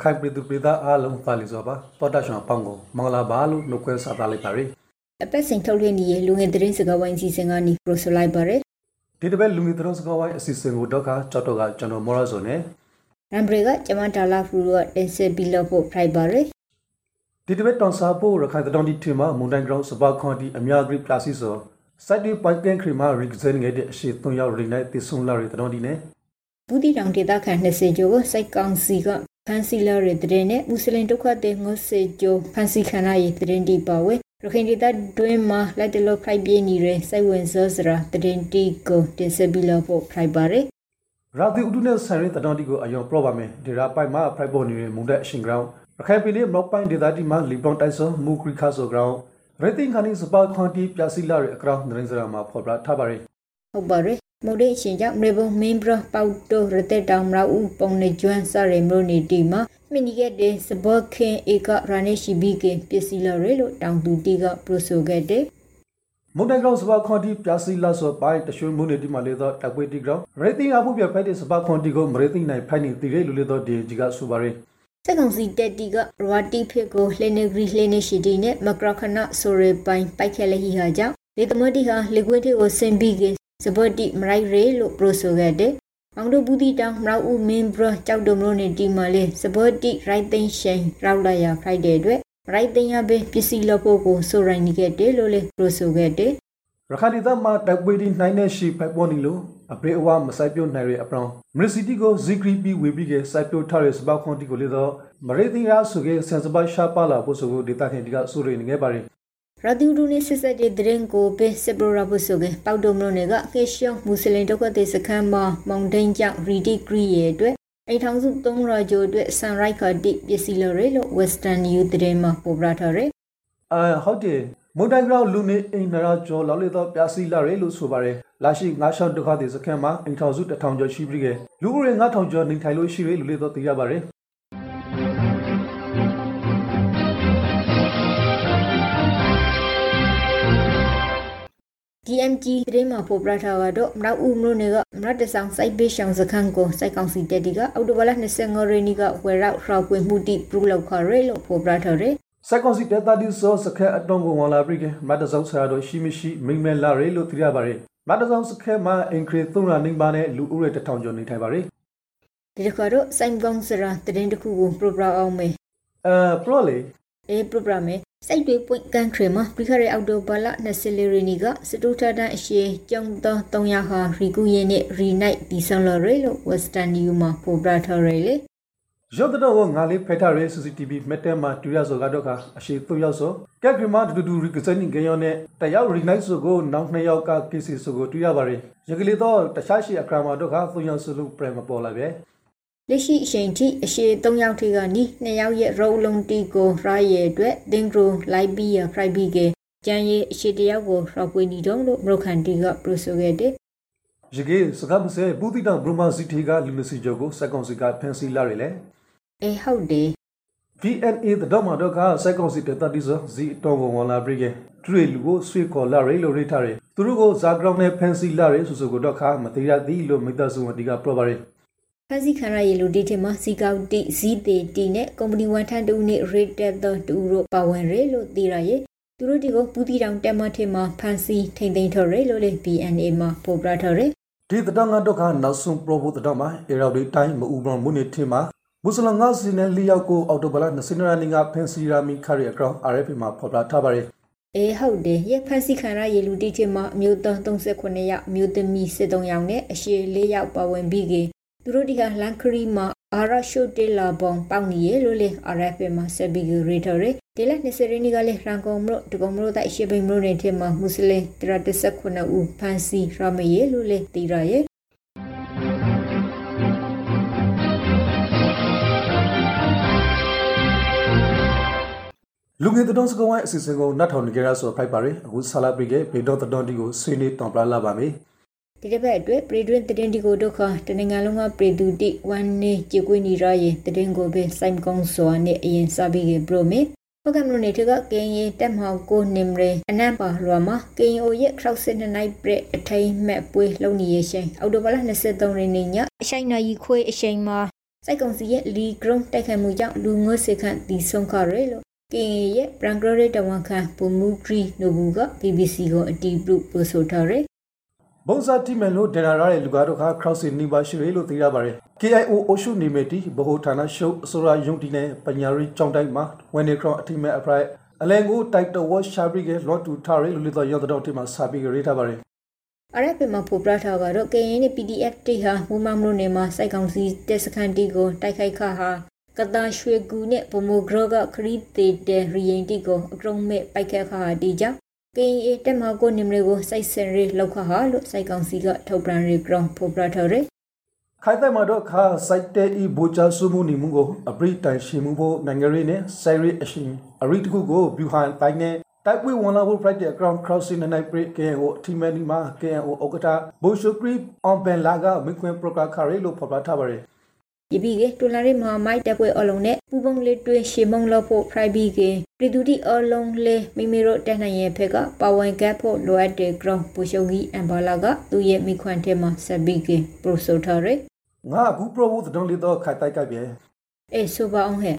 ရခိုင်ပြည်သူပြည်သားအားလုံးပါလီစွာပါတော်တာရှင်အပေါင်းကိုမင်္ဂလာပါလို့နှုတ်ခွန်းဆက်သလိုက်ပါရစေအပတ်စဉ်ထုတ်လွှင့်နေတဲ့လူငယ်သတင်းစကားဝိုင်းအစီအစဉ်ကနေပရိုဆိုလိုက်ပါရယ်ဒီတစ်ပတ်လူငယ်သတင်းစကားဝိုင်းအစီအစဉ်ကိုတော့ကကြောက်တော့ကကျွန်တော်မော်ရဆိုနဲ့ရမ်ဘရီကကျမတာလာဖရူကတင်ဆက်ပြီးလို့ဖို့ဖိုက်ပါရယ်ဒီတစ်ပတ်တောင်စာဖို့ရခိုင်တောင်ဒီထင်မှာမွန်တိုင်းဂရောင်းစပါခွန်တီအများကြီးပလာစီဆိုစိုက်ဒီပိုင်ကန်ခရီမာရီဂဇန်ငယ်တဲ့အရှိ3ရောက်ရိနိုင်တည်ဆုံလာရတောင်ဒီနဲ့ဘူးတီတောင်ဒေသခံ20ကျော်ကိုစိုက်ကောင်စီက ဖန်စီလာတဲ့တဲ့နဲ့မွတ်စလင်ဒုက္ခသည်90ကျော်ဖန်စီခံရရဲ့တဲ့တီပါဝဲရခိုင်ဒေသတွင်းမှာလက်တလို့ဖိုက်ပြင်းနေတဲ့စိုက်ဝင်စောစရာတဲ့တီကိုတင်ဆက်ပြီးလို့ဖို့ဖိုက်ပါရယ်ရာသီဥတုနဲ့ဆိုင်ရင်တောင်ဒီကိုအယောင်ပရော့ပါမယ်ဒီရာပိုင်မှာဖရိုက်ပေါ်နေတဲ့မွန်တဲ့အရှင်ဂရောင်းရခိုင်ပြည်နယ်မောက်ပိုင်းဒေသတီမှာလီပွန်တိုက်ဆောမူခရီခါဆိုဂရောင်းရတိန်ခါနီစပါခွန်တီပြစီလာရဲ့အကရောင်းနရင်စရာမှာဖော်ပြထားပါရယ်ဟုတ်ပါရယ် မိုဒိအရှင်ကြောင့်မေဘုံမင်းဘရပေါတိုရတဲ့တောင်မရဦးပုံနေကျွမ်းစရမလို့နေတီမှာမိနီကတဲ့စဘခင်ဧကရနေရှိဘီကပစ္စည်းလရဲလို့တောင်သူတီကပရိုဆိုခဲ့တဲ့မုန်တိုင်းကောင်စပါခွန်တီပြစီလာဆိုပိုင်းတရွှေမွန်းနေဒီမှာလေတော့တပ်ပွေတီကောင်ရတိန်အမှုပြဖိုက်တဲ့စပါခွန်တီကိုမရတိန်နိုင်ဖိုက်နေတည်ရလူလေတော့ဒီကြီးကဆိုပါရယ်စက်ကောင်စီတက်တီကရဝတီဖစ်ကိုလှနေဂရီလှနေရှိတီနဲ့မကရခနဆိုရပိုင်းပိုက်ခဲလဟီဟာကြောင့်လေသမတီဟာလီကွစ်တီကိုစင်ပြီးက စဘတ်တီမရိုက်ရဲလို့ပရိုဆိုခဲ့တဲ့မောင်တို့ဘူးတီတောင်မရဦးမင်းဘရကြောက်တုံလို့နေတီမှာလေစဘတ်တီရိုက်သိန်းရှိန်ရောက်လာရဖိုက်တဲ့အတွက်ရိုက်သိန်းရပဲပစ္စည်းလို့ဖို့ကိုဆိုရိုင်းနေခဲ့တယ်လို့လေပရိုဆိုခဲ့တဲ့ရခိုင်ဒေသမှာတပ်ပွေတီနိုင်တဲ့ရှိဖိုက်ပေါ်နေလို့အပရေအဝမဆိုင်ပြုတ်နိုင်ရအပရောင်မရစီတီကိုဇီဂရီပီဝေပြီးကစိုက်ပြုတ်ထားတဲ့စပါခွန်တီကိုလေတော့မရတိန်ရာဆိုကဆန်စပါရှာပါလာဖို့ဆိုကိုဒေတာခင်ဒီကဆိုရနေခဲ့ပါရယ် ရာဒီဒူနေစစ်ဆက်တဲ့ဒရင်ကိုပဲစပရိုရာဘုဆိုကပေါက်တုံမလို့နေကခေရှောင်းမွတ်စလင်ဒုက္ခသည်စခန်းမှာမောင်တိန်ကြောင့်ရီဒီဂရီရဲ့အတွက်အိထောင်စု300ကျော်အတွက်ဆန်ရိုက်ခါတိပစ္စည်းလရဲလို့ Western Youth ဒရင်မှာပေါ်ပြထားတယ်အာဟုတ်တယ်မုန်တိုင်းကောင်လူနေအိမ်နရာကျော်လောက်လေတော့ပြစီလာရယ်လို့ဆိုပါရယ်လာရှိငါးရှောင်းဒုက္ခသည်စခန်းမှာအိမ်ထောင်စု1000ကျော်ရှိပြီးကလူဦးရေ9000ကျော်နေထိုင်လို့ရှိရလို့လေတော့သိရပါရယ် DMG ဒရင်မှာပေါ်ပြထားကတော့မနောက်ဦးမလို့နေကမရတဆောင်စိုက်ပေးရှောင်းစခန်းကိုစိုက်ကောင်စီတက်တီကအောက်တိုဘာလ25ရက်နေ့ကဝယ်ရောက်ရှောက်ပွင့်မှုတိပရုလောက်ခရဲလို့ပေါ်ပြထားတယ်စက်ကွန်စီတက်တာဒီဆိုစခဲအတုံးကိုဝင်လာပြီးကမတ်တဆောင်ဆရာတို့ရှိမရှိမိမ့်မဲလာရလို့သိရပါရယ်မတ်တဆောင်စခဲမှာအင်ခရီ300နိမ့်ပါနဲ့လူဦးရေ1000ကျော်နေထိုင်ပါရယ်ဒီတစ်ခါတော့စိုင်ကောင်စရာတရင်တစ်ခုကိုပရိုဂရမ်အောင်မယ်အဲပရောလေ အေးပရိုဂရမ်မယ်စိုက်တွေပွင့်ကန်ထရီမှာပြီးခရဲအောက်တိုဘာလ20လရီနီကစတူထတန်အရှိကျုံသော300ဟာရီကူရင်နဲ့ရီနိုက်ဒီဆန်လရဲလို့ Western New မှာပေါ်ပြထားရလေရုပ်တော့ငါလေးဖက်ထားရယ် CCTV မက်တဲမှာတူရဆိုကတော့ကအရှိ3ယောက်ဆိုကက်ဂရီမာတူတူရီကစနိဂယောနဲ့တယောက်ရီနိုက်ဆိုကိုနောက်2ယောက်ကကေစီဆိုကိုတူရပါရယ်ရကလေးတော့တခြားရှိအခရာမာတော့က3ယောက်ဆိုလို့ပြန်မပေါ်လာပဲ လက်ရှိအချိန်ထိအရှိ3ယောက်ထိကနီး2ယောက်ရဲ့ရောလုံးတီကိုရာရဲ့အတွက်ဒင်ဂရိုလိုက်ပြီးရဖရိုက်ပြီးကကျန်ရဲ့အရှိတယောက်ကိုရောပွေးနေတော့လို့မရုခန်တီကပရိုဆိုခဲ့တဲ့ရကေစကားမစဲဘူးတိတောင်ဘရမစီတီကလူနစီဂျိုကိုစက်ကွန်စီကဖန်စီလာရယ်လေအေးဟုတ်တယ် VNA တတော်မှာတော့ကစက်ကွန်စီတက်တာဒီဆိုဇီတောကိုဝင်လာပြီးကထရီလူကိုဆွေခေါ်လာရယ်လို့ရိထားရယ်သူတို့ကိုဇာဂရောင်းနဲ့ဖန်စီလာရယ်ဆိုဆိုကိုတော့ခါမသေးရသည်လို့မိသားစုဝင်ဒီကပရောပါရယ် ဖန်စီခံရရဲ့လူတီတင်မှာစီကောက်တီဇီတေတီနဲ့ကုမ္ပဏီဝန်ထမ်းတူနဲ့ rate တဲ့တူတို့ပါဝင်ရလို့သိရရဲ့သူတို့ဒီကိုပူတီတောင်တက်မထင်မှာဖန်စီထိမ့်သိမ်းထော်ရလို့လေ BNA မှာပေါ်ပြထော်ရဒီတတော်ငါတော့ကနောက်ဆုံးပရောဖို့တတော်မှာအေရော်ဒီတိုင်းမအူဘရမုန်နေထင်မှာမွ슬ငါစီနဲ့လီယောက်ကိုအော်တိုဘလာ20ရာနီကဖန်စီရာမီခရီအကောင် RF မှာဖော်ပြထားပါရယ်အေးဟုတ်တယ်ရဲ့ဖန်စီခံရရဲ့လူတီတင်မှာအမျိုးသား39ယောက်အမျိုးသမီး73ယောက်နဲ့အရှေ4ယောက်ပါဝင်ပြီးက သူတို့ဒီကလန်ခရီမှာအာရရှိုတေလာဘောင်ပေါက်နေရလို့လေ RF မှာဆက်ပြီးရေထော်ရဒီလက်20ရင်းကလေးရန်ကုန်မြို့ဒကုံမြို့တိုက်ရှေပိန်မြို့နယ်ထဲမှာမွတ်စလင်139ဦးဖန်စီရမရေလို့လေတည်ရရဲ့လူငယ်တတော်စကောင်းဝိုင်းအစီအစဉ်ကိုနတ်ထောင်နေကြရဆိုဖိုက်ပါရယ်အခုဆာလာပရိကဘေဒေါတတော်ဒီကိုဆွေးနွေးတောင်ပလာလာပါမယ် ဒီတစ်ပတ်အတွက်ပရိတွင်တရင်ဒီကိုဒုက္ခတနင်္ဂနွေလုံးကပရိသူတိဝန်နေကြေကွေးနေရရင်တရင်ကိုပဲစိုင်ကုန်းစွာနဲ့အရင်စပြီးကပရိုမီဟုတ်ကဲ့မလို့နေတကကင်းရင်တက်မောက်ကိုနိမရေအနံပါရွာမှာကင်းအိုရဲ့ခောက်စစ်နှစ်နိုင်ပြအထိန်မဲ့ပွေးလုံနေရရှိန်အော်တိုဘလာ23ရက်နေ့ညအရှိန်နာရီခွေးအရှိန်မှာစိုက်ကောင်စီရဲ့လီဂရုံတိုက်ခိုက်မှုကြောင့်လူငွေ့စေခန့်တီဆုံးခရဲလို့ကင်ရဲ့ပရန်ဂရရဲ့တဝန်ခံပူမူဂရီနိုဘူးက BBC ကိုအတီးပြုပို့ဆိုထားတယ် ဘုံစားတိမယ်လို့ဒေနာရတဲ့လူကားတို့ခါခရော့စင်နီပါရှိရလို့သိရပါတယ် KIO အိုရှုနေမတီဘဟုဌာနရှုပ်အစိုးရယုံတီနဲ့ပညာရေးကြောင်းတိုင်းမှာဝန်နေခရော့အထိမဲ့အဖရိုက်အလဲကိုတိုက်တော်ဝရှာဘရီကလော့တူထားရလို့လေတော့ရောက်တော့တိမှာစာပြီးရေးထားပါတယ်အရက်ပင်မှာဖိုပရထားကတော့ KN နဲ့ PDF တိဟာမူမမလို့နေမှာစိုက်ကောင်စီတက်စခန်တီကိုတိုက်ခိုက်ခါဟာကတာရွှေကူနဲ့ဗမိုဂရကခရီးသေးတဲ့ရီရင်တီကိုအကရုံးမဲ့ပိုက်ခက်ခါဟာတီကြောင့် KA တက်မကိုနိမရေကိုစိုက်စင်ရီလောက်ခါဟာလို့စိုက်ကောင်စီကထုတ်ပြန်ရီဂရောင်းဖိုပရထားရယ်ခိုင်တဲ့မှာတော့ခါစိုက်တဲ့ဤဘူချာစုမှုနေမှုကိုအပရိတိုင်ရှင်မှုဖို့နိုင်ငံရေးနဲ့စိုက်ရီအရှင်အရိတခုကိုဗျူဟန်တိုင်းနဲ့တိုက်ပွဲဝန်လာဖို့ practice ground crossing နဲ့ break KO အထီမဲဒီမှာ KO ဥက္ကဋ္ဌဘိုရှုခရီအောင်ပန်လာကမိခွင်ပရိုကာခါရီလို့ဖော်ပြထားပါတယ်ယပိကေတူလာရီမဟာမိုက်တက်ပွဲအလုံးနဲ့ ပူပုံလေးတွင်ရှေမုံလောက်ဖို့ private ကေပြည်သူတိအလုံးလေးမိမိတို့တက်နိုင်ရဲ့ဖက်ကပါဝင်ကပ်ဖို့လိုအပ်တဲ့ ground ပူရှုံကြီးအမ်ဘာလာကသူ့ရဲ့မိခွန်ထဲမှာဆက်ပြီးကေပရိုဆိုထားရယ်ငါအခု pro ဖို့တုံးလေးတော့ခိုင်တိုက်ကပ်ပြဲအေဆိုပါအောင်ဟဲ့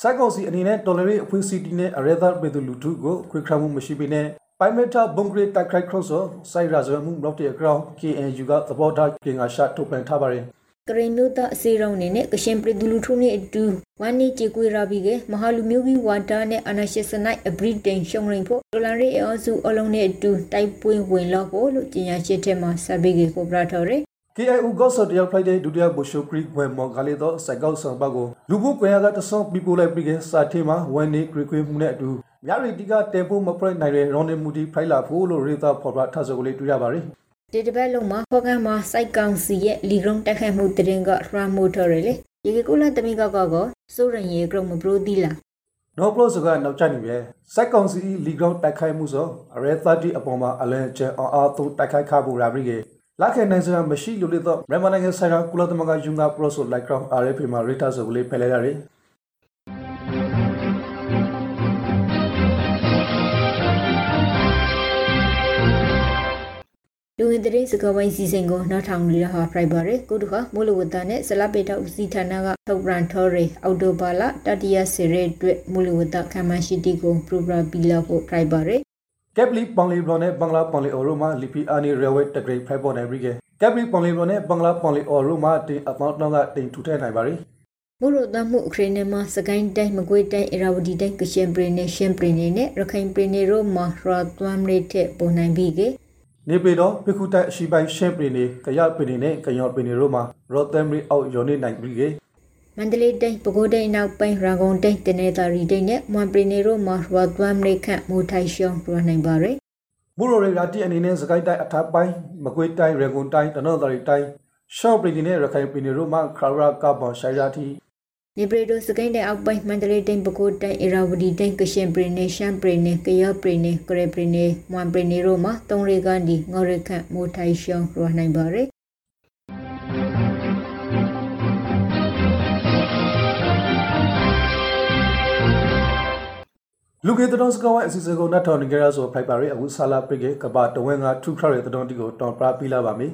စိုက်ကောင်စီအနေနဲ့ဒေါ်လာရေးအဖွဲ့အစည်းတီနဲ့အရဲသားပြည်သူလူထုကိုခွေခရမှုမရှိပေနဲ့ပိုင်မတာဘုံဂရစ်တိုက်ခိုက်ခရော့ဆိုစိုက်ရာဇဝမှုလောက်တဲ့ ground KNU ကသဘောထားကင်ကရှာထုတ်ပြန်ထားပါတယ် ကရင်မျိုးသားအစီရောင်းနေနဲ့ကရှင်ပြည်သူလူထုနဲ့အတူဝမ်းနေကြေကွေရာပြီးကမဟာလူမျိုးကြီးဝါတာနဲ့အနာရှစ်စနိုက်အဘရိတိန်ရှုံရင်ဖို့ဒေါ်လာရေးအစုအလုံးနဲ့အတူတိုက်ပွဲဝင်လောက်ဖို့လို့ကြေညာချက်ထဲမှာဆက်ပြီးကေကိုပရာထော်ရယ် KIU ကော့ဆော်တယောက်ဖိုက်တဲ့ဒုတိယဘိုရှိုခရီဝဲမော်ကလေးတော့စိုက်ကောက်ဆောင်ပါကိုလူမှုကွန်ရက်ကတဆော့ပီပိုလိုက်ပြီးကစာထေမှာဝန်နေခရီခွေးမှုနဲ့အတူမြရီတီကတင်ပိုမပရိုက်နိုင်တဲ့ရောင်းနေမှုတီဖိုက်လာဖို့လို့ရေသာဖော်ပြထဆိုကလေးတွေ့ရပါတယ် ဒီတပတ်လုံးမှာဖော်ကန်မှာစိုက်ကောင်စီရဲ့လီဂရုံတက်ခိုက်မှုတရင်ကရမိုထော်ရယ်လေရေကကုလတမိကကောကောစိုးရင်ရေကရုံမပရိုဒီလာနော်ပလော့စကနောက်ကျနေပြီစိုက်ကောင်စီလီဂရောင်းတိုက်ခိုက်မှုဆိုအရဲ30အပေါ်မှာအလဲကျန်အောင်အားသုံးတိုက်ခိုက်ခဖို့ရာပြီးကလက်ခဲနိုင်စရာမရှိလို့လေတော့မြန်မာနိုင်ငံဆိုင်ရာကုလသမဂ္ဂယူငါပလော့ဆိုလိုက်ကောင် RFP မှာ rata ဆိုကလေးဖယ်လိုက်ရတ လူဝင်တဲ့စကားဝိုင်းစီစဉ်ကိုနောက်ထောင်ရဟာဖရိုက်ပါရယ်ကုတခမိုးလဝတနဲ့ဇလပေတောက်စီဌာနကထုတ်ပြန်ထော်ရယ်အော်တိုဘာလာတတိယစီရဲအတွက်မိုးလဝတခံမရှိတီကိုပရိုဂရမ်ပီလာဖို့ဖရိုက်ပါရယ်ကက်ပလီပေါင်လီဘလော်နဲ့ဘင်္ဂလားပေါင်လီအော်ရိုမှာလီပီအာနီရဲဝဲတဂရိတ်ဖိုက်ပေါ်နိုင်ပြီကကက်ပလီပေါင်လီဘလော်နဲ့ဘင်္ဂလားပေါင်လီအော်ရိုမှာတင်အပေါင်းတော့ကတင်ထူထည့်နိုင်ပါရီမိုးရတမှုအခရင်းနဲ့မှာစကိုင်းတိုင်းမကွေးတိုင်းအရာဝတီတိုင်းကရှင်ပရီနဲ့ရှင်ပရီနဲ့ရခိုင်ပရီနဲ့ရောမှာရာသွမ်ရိတဲ့ပုံနိုင်ပြီးကေ နေပြည်တော်ပိခုတိုက်အရှိပိုင်းရှင်းပရီနေကရပရီနေနဲ့ကယောပရီနေတို့မှာရော့သမ်ရီအောက်ယောနေနိုင်ပြီကမန္တလေးတိုင်းပဲခူးတိုင်းနောက်ပိုင်းရာဂုံတိုင်းတနေသာရီတိုင်းနဲ့မွန်ပရီနေရောမှာရာသွမ်ရိခန့်မိုးထိုင်ရှောင်းရနိုင်ပါရယ်ဘူရိုရီရာတီအနေနဲ့စကိုင်းတိုင်းအထပ်ပိုင်းမကွေးတိုင်းရေကွန်တိုင်းတနော့တော်ရီတိုင်းရှော့ပရီနေနဲ့ရခိုင်ပရီနေတို့မှာခရာရာကဘောင်ရှိုင်ရာတီ နေပြည်တော်စကိုင်းတိုင်းအောက်ပိုင်းမန္တလေးတိုင်းပဲခူးတိုင်းအရာဝတီတိုင်းကရှင်ပရီနေရှမ်ပရီနေကရပရီနေကရပရီနေမွန်ပရီနေရောမှာတုံးရီကန်ဒီငေါရခန့်မိုးထိုင်ရှောင်းရနိုင်ပါရယ်လူကေတတော်စကဝိုင်းအစီအစဉ်ကိုနတ်ထော်နေကြရဆိုဖိုက်ပါရီအခုဆာလာပရိကေကဘာတဝဲငါထူခရရဲ့တတော်တီကိုတောင်ပရာပီလာပါမယ်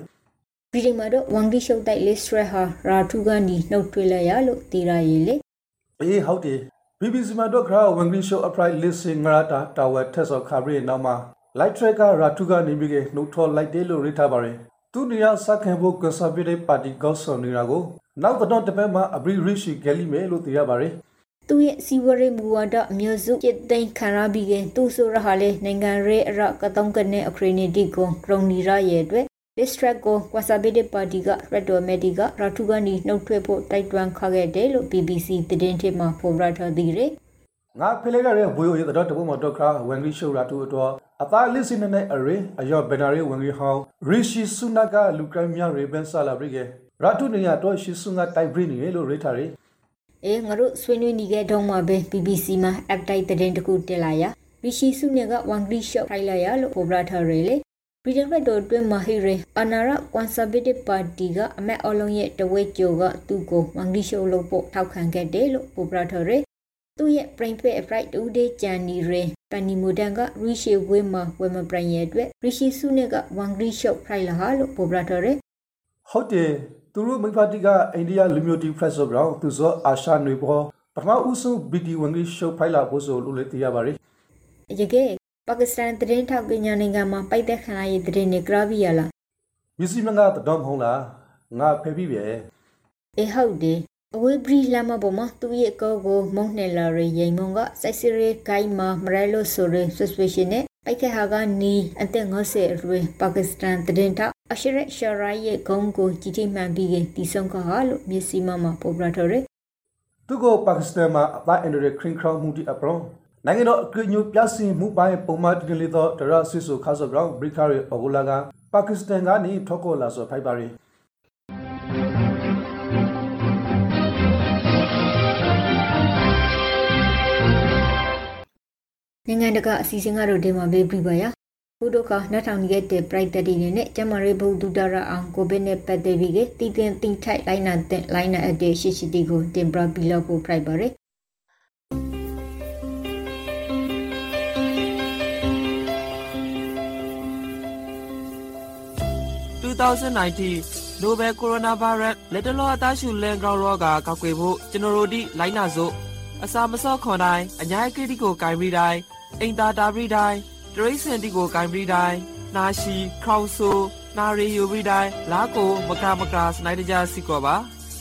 ပြည်ချိန်မှာတော့ဝမ်ဂီရှုပ်တိုက်လစ်စထရဟာရာထူကန်ဒီနှုတ်ထွေးလိုက်ရလို့တီရာရည်လေအေးဟုတ်တယ် BBC မှာတော့ခရာဝန်ဂရီရှိုအပရိုက်လစ်စင်ငရာတာတာဝက်ထက်ဆော်ခါဘရီနောက်မှာ light track ကရာထူကနေပြီးကနှုတ်ထော်လိုက်တယ်လို့ရေးထားပါတယ်သူနေရာစခံဖို့ conservative party ကောက်ဆောင်နေတာကိုနောက်တော့တပတ်မှာအဘရီရရှိဂယ်လီမဲလို့သိရပါတယ်သူရဲ့စီဝရိမူဝါဒအမျိုးစုจิตသိမ်းခံရပြီးကသူဆိုရဟာလေနိုင်ငံရဲအရကတုံးကနေအခရနီတီကိုကရုံနီရရဲ့အတွက် district ကို conservative party က red domedi ကရာထူကနေနှုတ်ထွက်ဖို့တိုက်တွန်းခခဲ့တယ်လို့ BBC သတင်းထစ်မှာဖော်ပြထားသေးတယ်ငါဖလေကရဲ့ဘွေရတဲ့တပုံမတော့ခရာဝန်ဂရီရှိုရာထူအတော်အသားလစ်စင်နဲ့အရေအယောဘန်နာရီဝန်ဂရီဟောင်းရီရှိဆုနာကလူကရမြရေဘန်ဆာလာဘရီကရာထူနေရတော့ရှိဆုငါတိုက်ဘရီနေလို့ရေးထားတယ်အေးငါတို့ဆွေးနွေးနေခဲ့တော့မှပဲ BBC မှာ update သတင်းတစ်ခုတက်လာရရီရှိစုနေကဝန်ဂရီရှော့ထိုင်လာရလို့ဖော်ပြထားရလေ ပြည်ထောင်စုအတွင်းမှာဟိရေအနာရကွန်ဆာဗေးတစ်ပါတီကအမက်အလုံးရဲ့တဝဲကြိုကသူ့ကိုဝန်ဂရီရှော့လုပ်ဖို့ထောက်ခံခဲ့တယ်လို့ဖော်ပြထားရသူ့ရဲ့ brain fit fright တူဒေးဂျန်နီရေပန်နီမိုဒန်ကရီရှေဝဲမှာဝဲမပရန်ရဲ့အတွက်ရီရှိစုနေကဝန်ဂရီရှော့ဖိုင်လာဟာလို့ဖော်ပြထားရဟုတ်တယ်သူတို့မိဖတိကအိန္ဒိယလူမျိုးတီဖရက်ဆိုကောင်သူစောအာရှနွေဘောပထမဦးဆုံးဘီတီဝင်ကြီးရှုပ်ဖိုင်လာဖို့ဆိုလို့လည်းသိရပါတယ်ရကဲ ပါကစ္စတန်သတင်းထောက်ကညာနိုင်ငံမှာပိုက်သက်ခံရရေးသတင်းတွေကြရပြီရလားမြစီမငါတော့မဟုတ်လားငါဖဲပြီးပဲအေးဟုတ်တယ်အဝေးဘရီလာမပေါ်မှာသူရဲ့ကောကိုမုံနယ်လာရီရင်မုံကစိုက်စရဲဂိုင်းမှာမရဲလို့ဆိုရ suspicion နဲ့ပိုက်ခက်ဟာကနီအသက်50အရွယ်ပါကစ္စတန်သတင်းထောက်အရှရက်ရှာရိုင်ရဲ့ဂုံးကိုကြီးထိမှန်ပြီးကတီဆုံကဟာလို့မျက်စိမှမှာပေါ်ပြထားတယ်သူကပါကစ္စတန်မှာအသားအန်ဒရခရင်ခရောင်းမှုတီအပရော နိုင်ငံတော်အကြညိုပြစင်မှုပိုင်းပုံမှန်တင်လေတော့ဒရဆွေဆိုခါဆိုကောင်ဘရိခါရီအဘူလာကပါကစ္စတန်ကနေထောက်ကောလာဆိုဖိုက်ပါရီနိုင်ငံတကာအစီအစဉ်ကတော့ဒီမှာဘေးပြပါရဘုဒ္ဓကနောက်ထောင်နေတဲ့ private တွေနဲ့ကျမရေဘုဒ္ဓဒရအောင်ကိုဗစ်နဲ့ပတ်သက်ပြီးကတည်တင်တင်ထိုက်လိုင်းနာတဲ့လိုင်းနာအတဲ့ရှိရှိတီကိုတင်ပြပြီးလောက်ဖို့ private 2019 Nobel Coronavirus လက်တလောအသားရှူလန်ကောင်ရောဂါကောက်ွယ်ဖို့ကျွန်တော်တို့ဒီလိုင်းနာစို့အစာမစော့ခွန်တိုင်းအညာကိတိကိုဂိုင်ပြီးတိုင်းအိမ်သာတာပြီးတိုင်းတရိစင်တီကိုဂိုင်ပြီးတိုင်းနာရှိခေါင်ဆူနာရီယူပြီးတိုင်းလာကိုမကမကစနိုက်တကြစီကောပါ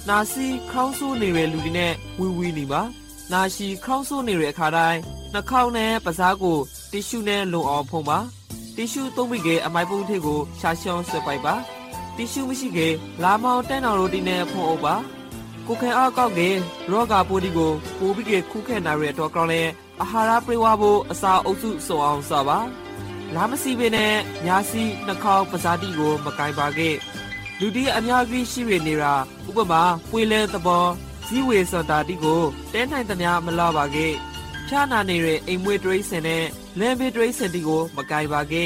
နာစီခေါင်းဆူနေတဲ့လူတွေနဲ့ဝီဝီနေပါနာရှိခေါင်းဆူနေတဲ့အခါတိုင်းနှာခေါင်းနဲ့ပါးစားကိုတီရှူနဲ့လုံအောင်ဖုံးပါ တီရှူသုံးပြီးကအမိုက်ပုံးထိပ်ကိုရှာရှောင်းဆွဲပိုက်ပါတီရှူမရှိကေလာမောင်တန်းတော်ရိုတီနဲ့ဖုံးအုပ်ပါကိုခဲအောက်ကောက်ကေရောဂါပိုးဒီကိုပိုးပြီးကေခုခဲနာရတဲ့တော့ကောင်းလဲအာဟာရပြေဝဖို့အစာအုပ်စုစုံအောင်စပါလာမစီပင်နဲ့ညာစီနှာခေါင်းပါးစားတီကိုမကင်ပါကေလူဒီအများကြီးရှိရနေတာဥပမာပွေလဲသဘောဇီဝေစတာတီကိုတဲနိုင်သမျှမလာပါကေ ဖြာနာနေတဲ့အိမ်မွေးတရိစင်နဲ့လမ်းဘေးတရိစင်တီကိုမကင်ပါကေ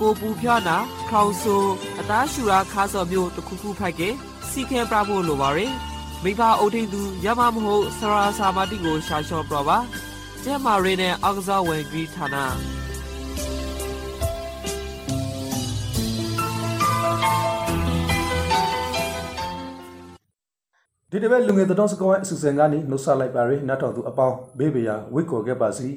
ကိုပူဖြာနာခေါင်ဆူအသားရှူရာခါစော်မျိုးတစ်ခုခုဖိုက်ကေစီခဲပြဖို့လိုပါရယ်မိဘအုပ်ထိန်သူရမမဟုတ်ဆရာစာမတိကိုရှာလျှော့ပြပါကျဲမာရီနဲ့အောက်ကစားဝင်ကြီးဌာန ဒီတစ်ပတ်လူငယ်တော်စကောင်းရဲ့အစီအစဉ်ကနေနှုတ်ဆက်လိုက်ပါရယ်နတ်တော်သူအပေါင်းဘေးဘေးရာဝိတ်ကော်ခဲ့ပါစီ